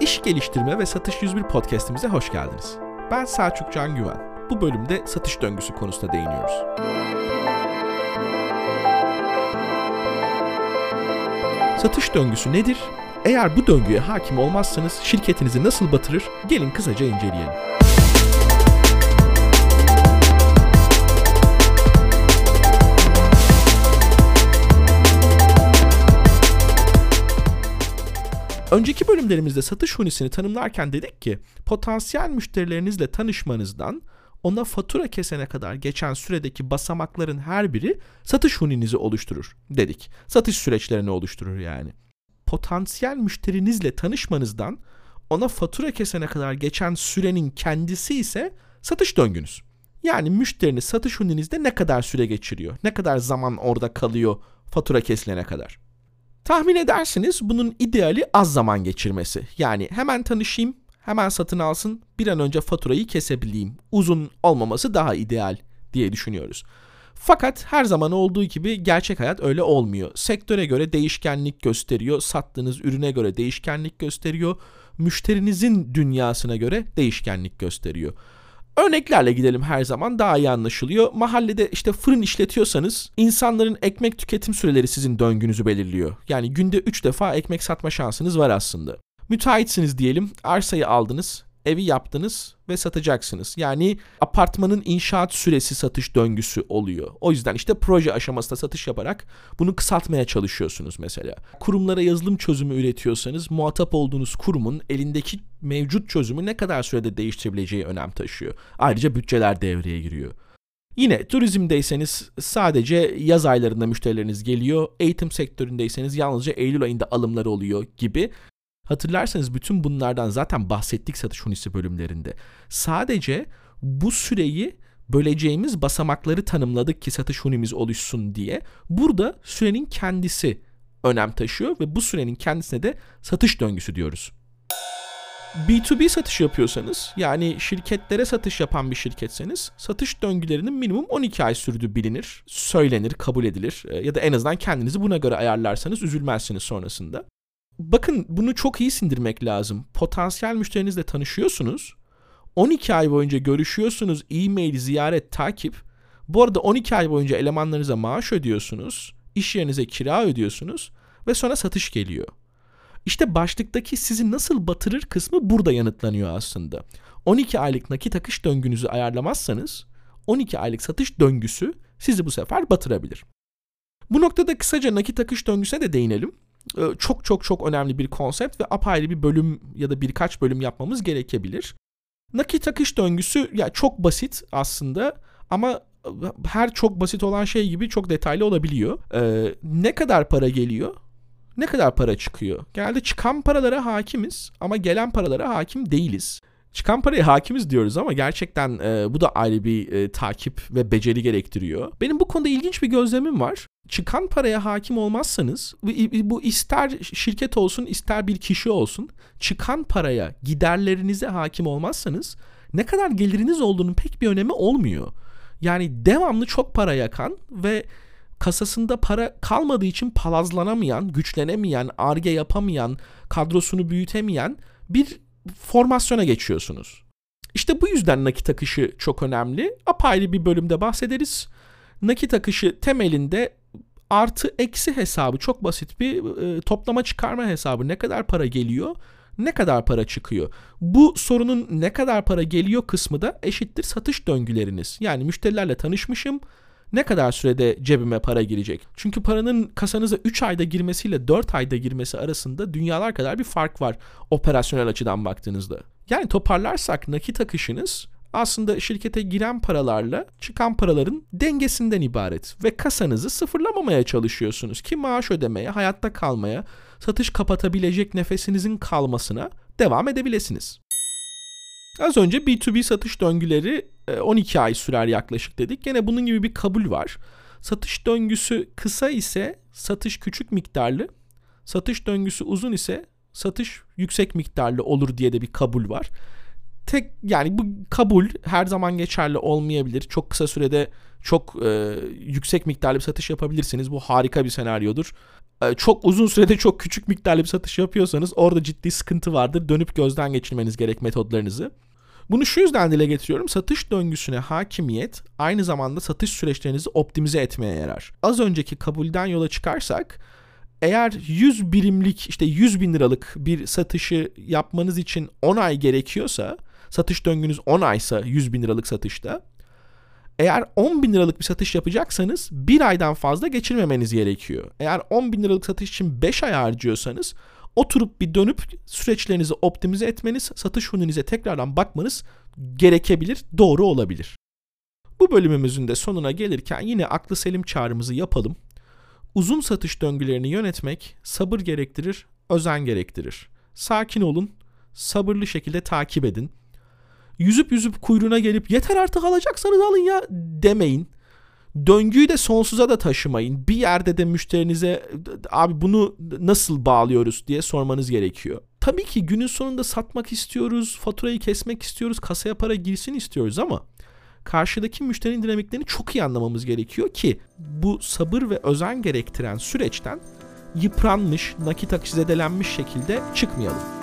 İş Geliştirme ve Satış 101 podcastimize hoş geldiniz. Ben Selçuk Can Güven. Bu bölümde satış döngüsü konusunda değiniyoruz. Satış döngüsü nedir? Eğer bu döngüye hakim olmazsanız şirketinizi nasıl batırır? Gelin kısaca inceleyelim. Önceki bölümlerimizde satış hunisini tanımlarken dedik ki potansiyel müşterilerinizle tanışmanızdan ona fatura kesene kadar geçen süredeki basamakların her biri satış huninizi oluşturur dedik. Satış süreçlerini oluşturur yani. Potansiyel müşterinizle tanışmanızdan ona fatura kesene kadar geçen sürenin kendisi ise satış döngünüz. Yani müşteriniz satış huninizde ne kadar süre geçiriyor, ne kadar zaman orada kalıyor fatura kesilene kadar. Tahmin edersiniz bunun ideali az zaman geçirmesi. Yani hemen tanışayım, hemen satın alsın, bir an önce faturayı kesebileyim. Uzun olmaması daha ideal diye düşünüyoruz. Fakat her zaman olduğu gibi gerçek hayat öyle olmuyor. Sektöre göre değişkenlik gösteriyor, sattığınız ürüne göre değişkenlik gösteriyor, müşterinizin dünyasına göre değişkenlik gösteriyor. Örneklerle gidelim her zaman daha iyi anlaşılıyor. Mahallede işte fırın işletiyorsanız insanların ekmek tüketim süreleri sizin döngünüzü belirliyor. Yani günde 3 defa ekmek satma şansınız var aslında. Müteahhitsiniz diyelim, arsayı aldınız, evi yaptınız ve satacaksınız. Yani apartmanın inşaat süresi satış döngüsü oluyor. O yüzden işte proje aşamasında satış yaparak bunu kısaltmaya çalışıyorsunuz mesela. Kurumlara yazılım çözümü üretiyorsanız muhatap olduğunuz kurumun elindeki mevcut çözümü ne kadar sürede değiştirebileceği önem taşıyor. Ayrıca bütçeler devreye giriyor. Yine turizmdeyseniz sadece yaz aylarında müşterileriniz geliyor. Eğitim sektöründeyseniz yalnızca Eylül ayında alımları oluyor gibi Hatırlarsanız bütün bunlardan zaten bahsettik satış hunisi bölümlerinde. Sadece bu süreyi böleceğimiz basamakları tanımladık ki satış hunimiz oluşsun diye. Burada sürenin kendisi önem taşıyor ve bu sürenin kendisine de satış döngüsü diyoruz. B2B satış yapıyorsanız yani şirketlere satış yapan bir şirketseniz satış döngülerinin minimum 12 ay sürdüğü bilinir, söylenir, kabul edilir e, ya da en azından kendinizi buna göre ayarlarsanız üzülmezsiniz sonrasında bakın bunu çok iyi sindirmek lazım. Potansiyel müşterinizle tanışıyorsunuz. 12 ay boyunca görüşüyorsunuz. E-mail, ziyaret, takip. Bu arada 12 ay boyunca elemanlarınıza maaş ödüyorsunuz. iş yerinize kira ödüyorsunuz. Ve sonra satış geliyor. İşte başlıktaki sizi nasıl batırır kısmı burada yanıtlanıyor aslında. 12 aylık nakit akış döngünüzü ayarlamazsanız 12 aylık satış döngüsü sizi bu sefer batırabilir. Bu noktada kısaca nakit akış döngüsüne de değinelim. Ee, çok çok çok önemli bir konsept ve apayrı bir bölüm ya da birkaç bölüm yapmamız gerekebilir. Nakit akış döngüsü ya çok basit aslında ama her çok basit olan şey gibi çok detaylı olabiliyor. Ee, ne kadar para geliyor? Ne kadar para çıkıyor? Genelde çıkan paralara hakimiz ama gelen paralara hakim değiliz. Çıkan paraya hakimiz diyoruz ama gerçekten e, bu da ayrı bir e, takip ve beceri gerektiriyor. Benim bu konuda ilginç bir gözlemim var çıkan paraya hakim olmazsanız bu ister şirket olsun ister bir kişi olsun çıkan paraya giderlerinize hakim olmazsanız ne kadar geliriniz olduğunun pek bir önemi olmuyor. Yani devamlı çok para yakan ve kasasında para kalmadığı için palazlanamayan, güçlenemeyen, arge yapamayan, kadrosunu büyütemeyen bir formasyona geçiyorsunuz. İşte bu yüzden nakit akışı çok önemli. Apayrı bir bölümde bahsederiz. Nakit akışı temelinde artı eksi hesabı çok basit bir e, toplama çıkarma hesabı. Ne kadar para geliyor, ne kadar para çıkıyor. Bu sorunun ne kadar para geliyor kısmı da eşittir satış döngüleriniz. Yani müşterilerle tanışmışım. Ne kadar sürede cebime para girecek? Çünkü paranın kasanıza 3 ayda girmesiyle 4 ayda girmesi arasında dünyalar kadar bir fark var operasyonel açıdan baktığınızda. Yani toparlarsak nakit akışınız aslında şirkete giren paralarla çıkan paraların dengesinden ibaret ve kasanızı sıfırlamamaya çalışıyorsunuz ki maaş ödemeye, hayatta kalmaya, satış kapatabilecek nefesinizin kalmasına devam edebilirsiniz. Az önce B2B satış döngüleri 12 e, ay sürer yaklaşık dedik. Yine bunun gibi bir kabul var. Satış döngüsü kısa ise satış küçük miktarlı, satış döngüsü uzun ise satış yüksek miktarlı olur diye de bir kabul var tek yani bu kabul her zaman geçerli olmayabilir. Çok kısa sürede çok e, yüksek miktarlı bir satış yapabilirsiniz. Bu harika bir senaryodur. E, çok uzun sürede çok küçük miktarlı bir satış yapıyorsanız orada ciddi sıkıntı vardır. Dönüp gözden geçirmeniz gerek metodlarınızı. Bunu şu yüzden dile getiriyorum. Satış döngüsüne hakimiyet aynı zamanda satış süreçlerinizi optimize etmeye yarar. Az önceki kabulden yola çıkarsak eğer 100 birimlik işte 100 bin liralık bir satışı yapmanız için 10 ay gerekiyorsa satış döngünüz 10 aysa 100 bin liralık satışta eğer 10 bin liralık bir satış yapacaksanız bir aydan fazla geçirmemeniz gerekiyor. Eğer 10 bin liralık satış için 5 ay harcıyorsanız oturup bir dönüp süreçlerinizi optimize etmeniz, satış huninize tekrardan bakmanız gerekebilir, doğru olabilir. Bu bölümümüzün de sonuna gelirken yine aklı selim çağrımızı yapalım. Uzun satış döngülerini yönetmek sabır gerektirir, özen gerektirir. Sakin olun, sabırlı şekilde takip edin. Yüzüp yüzüp kuyruğuna gelip yeter artık alacaksanız alın ya demeyin. Döngüyü de sonsuza da taşımayın. Bir yerde de müşterinize abi bunu nasıl bağlıyoruz diye sormanız gerekiyor. Tabii ki günün sonunda satmak istiyoruz, faturayı kesmek istiyoruz, kasaya para girsin istiyoruz ama karşıdaki müşterinin dinamiklerini çok iyi anlamamız gerekiyor ki bu sabır ve özen gerektiren süreçten yıpranmış, nakit akışı zedelenmiş şekilde çıkmayalım.